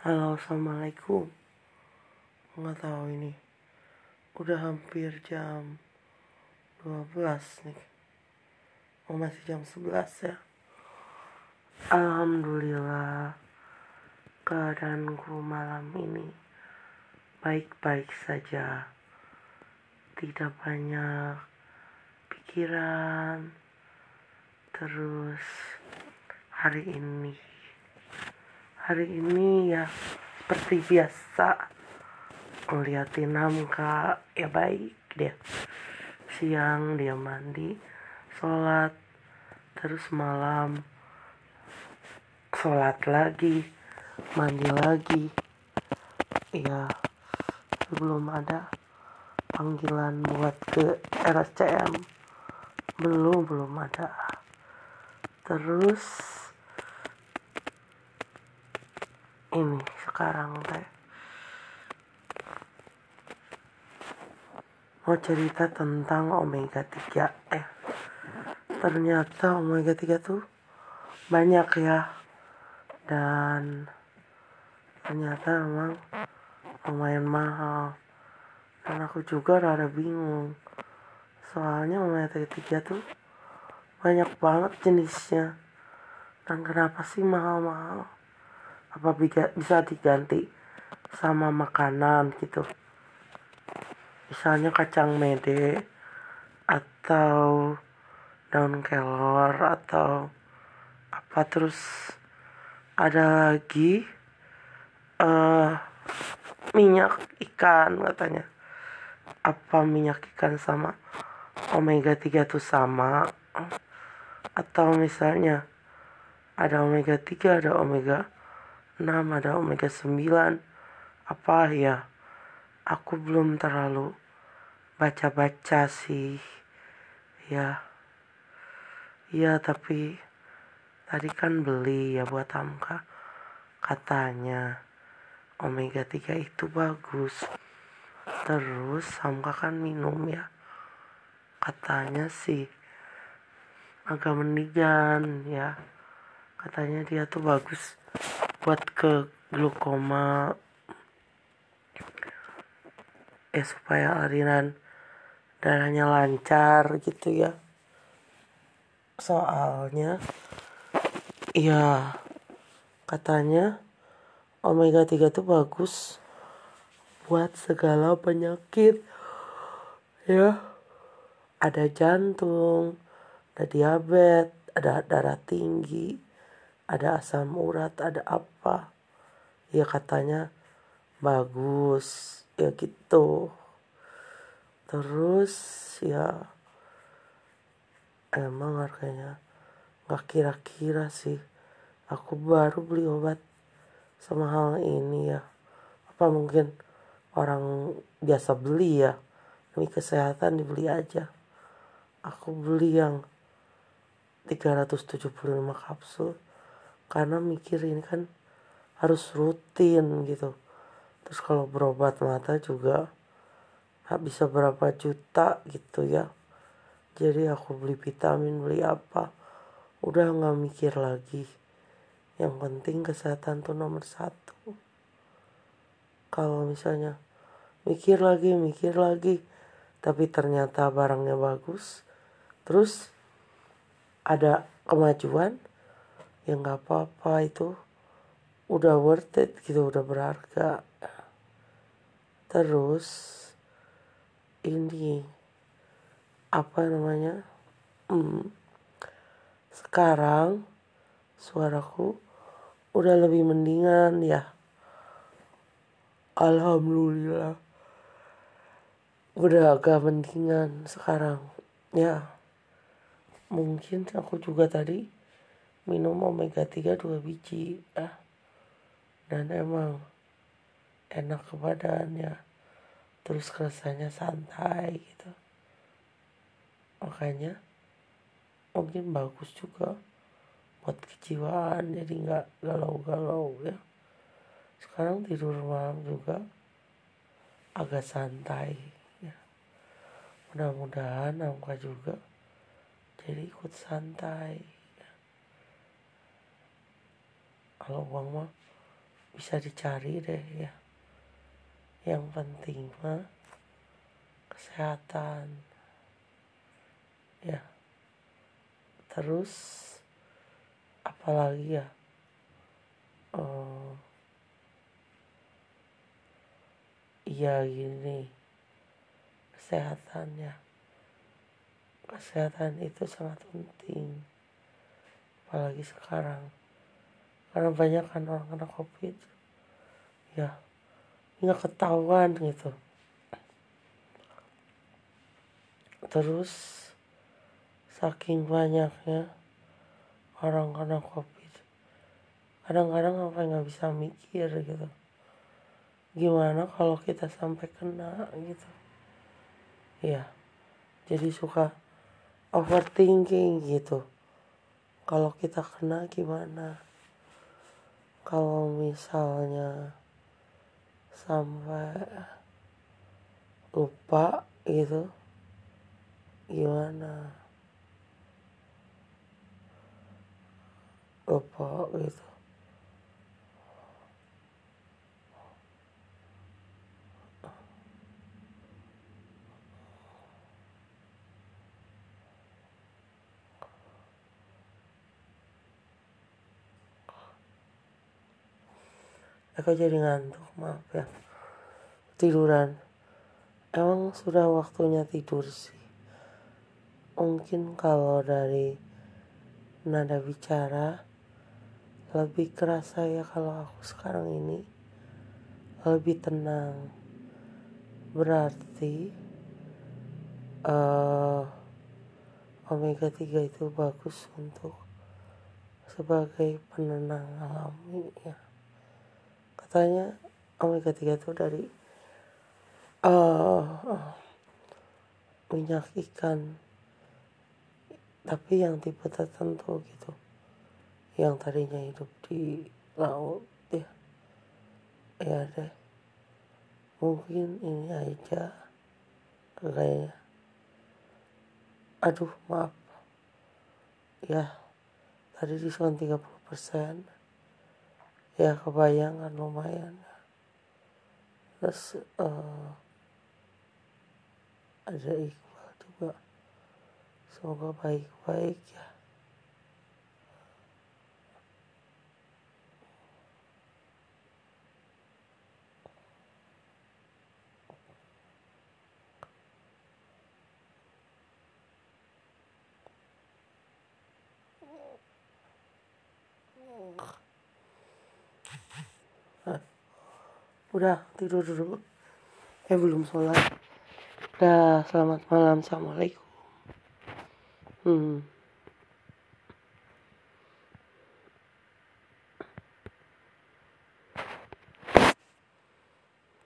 Halo, assalamualaikum. Nggak tahu ini. Udah hampir jam 12 nih. Oh masih jam 11 ya. Alhamdulillah keadaanku malam ini baik-baik saja. Tidak banyak pikiran. Terus hari ini hari ini ya seperti biasa ngeliatin Hamka. Ya baik dia. Siang dia mandi sholat terus malam sholat lagi mandi lagi. Ya belum ada panggilan buat ke RSCM belum belum ada. Terus ini sekarang teh. Mau cerita tentang omega 3 eh. Ternyata omega 3 tuh banyak ya. Dan ternyata memang lumayan mahal. Dan aku juga rada bingung. Soalnya omega 3 tuh banyak banget jenisnya. Dan kenapa sih mahal-mahal apa bisa diganti sama makanan gitu? Misalnya kacang mede atau daun kelor atau apa terus ada lagi uh, minyak ikan katanya. Apa minyak ikan sama omega 3 tuh sama? Atau misalnya ada omega 3 ada omega 6 ada omega 9 apa ya? Aku belum terlalu baca-baca sih. Ya. Ya tapi tadi kan beli ya buat Amka katanya omega 3 itu bagus. Terus Amka kan minum ya. Katanya sih agak mendingan ya. Katanya dia tuh bagus buat ke glukoma eh supaya aliran darahnya lancar gitu ya. Soalnya ya katanya omega 3 itu bagus buat segala penyakit ya. Ada jantung ada diabetes ada darah tinggi ada asam urat ada apa? Ya katanya bagus. Ya gitu. Terus ya emang harganya nggak kira-kira sih. Aku baru beli obat sama hal ini ya. Apa mungkin orang biasa beli ya? Demi kesehatan dibeli aja. Aku beli yang 375 kapsul karena mikir ini kan harus rutin gitu. Terus kalau berobat mata juga bisa berapa juta gitu ya. Jadi aku beli vitamin beli apa udah nggak mikir lagi. Yang penting kesehatan tuh nomor satu. Kalau misalnya mikir lagi mikir lagi tapi ternyata barangnya bagus terus ada kemajuan ya nggak apa-apa itu udah worth it gitu udah berharga. Terus ini apa namanya hmm, sekarang suaraku udah lebih mendingan ya. Alhamdulillah udah agak mendingan sekarang ya. Mungkin aku juga tadi minum omega 3 dua biji ah. Dan emang enak ke badannya. Terus rasanya santai gitu. Makanya mungkin bagus juga buat kejiwaan jadi nggak galau-galau ya. Sekarang tidur malam juga agak santai ya. Mudah-mudahan angka juga jadi ikut santai kalau uang mah bisa dicari deh ya. Yang penting mah kesehatan. Ya. Terus apalagi ya? Oh, iya gini kesehatan ya. Kesehatan itu sangat penting. Apalagi sekarang karena banyak kan orang kena covid ya nggak ketahuan gitu. Terus saking banyaknya orang kena covid kadang-kadang apa nggak bisa mikir gitu. Gimana kalau kita sampai kena gitu? Ya jadi suka overthinking gitu. Kalau kita kena gimana kalau misalnya sampai lupa gitu gimana? Lupa gitu aku jadi ngantuk maaf ya. Tiduran. Emang sudah waktunya tidur sih. Mungkin kalau dari nada bicara lebih kerasa ya kalau aku sekarang ini. Lebih tenang. Berarti uh, omega 3 itu bagus untuk sebagai penenang alami ya katanya omega 3 itu dari uh, minyak ikan. Tapi yang tipe tertentu gitu. Yang tadinya hidup di laut ya. Ya deh. Mungkin ini aja. Kayaknya aduh maaf. Ya tadi diskon 30 persen ya kebayangan lumayan. Terus uh, ada iqbal juga. Semoga baik-baik ya udah tidur dulu. Eh belum sholat. Udah selamat malam. Assalamualaikum. Hmm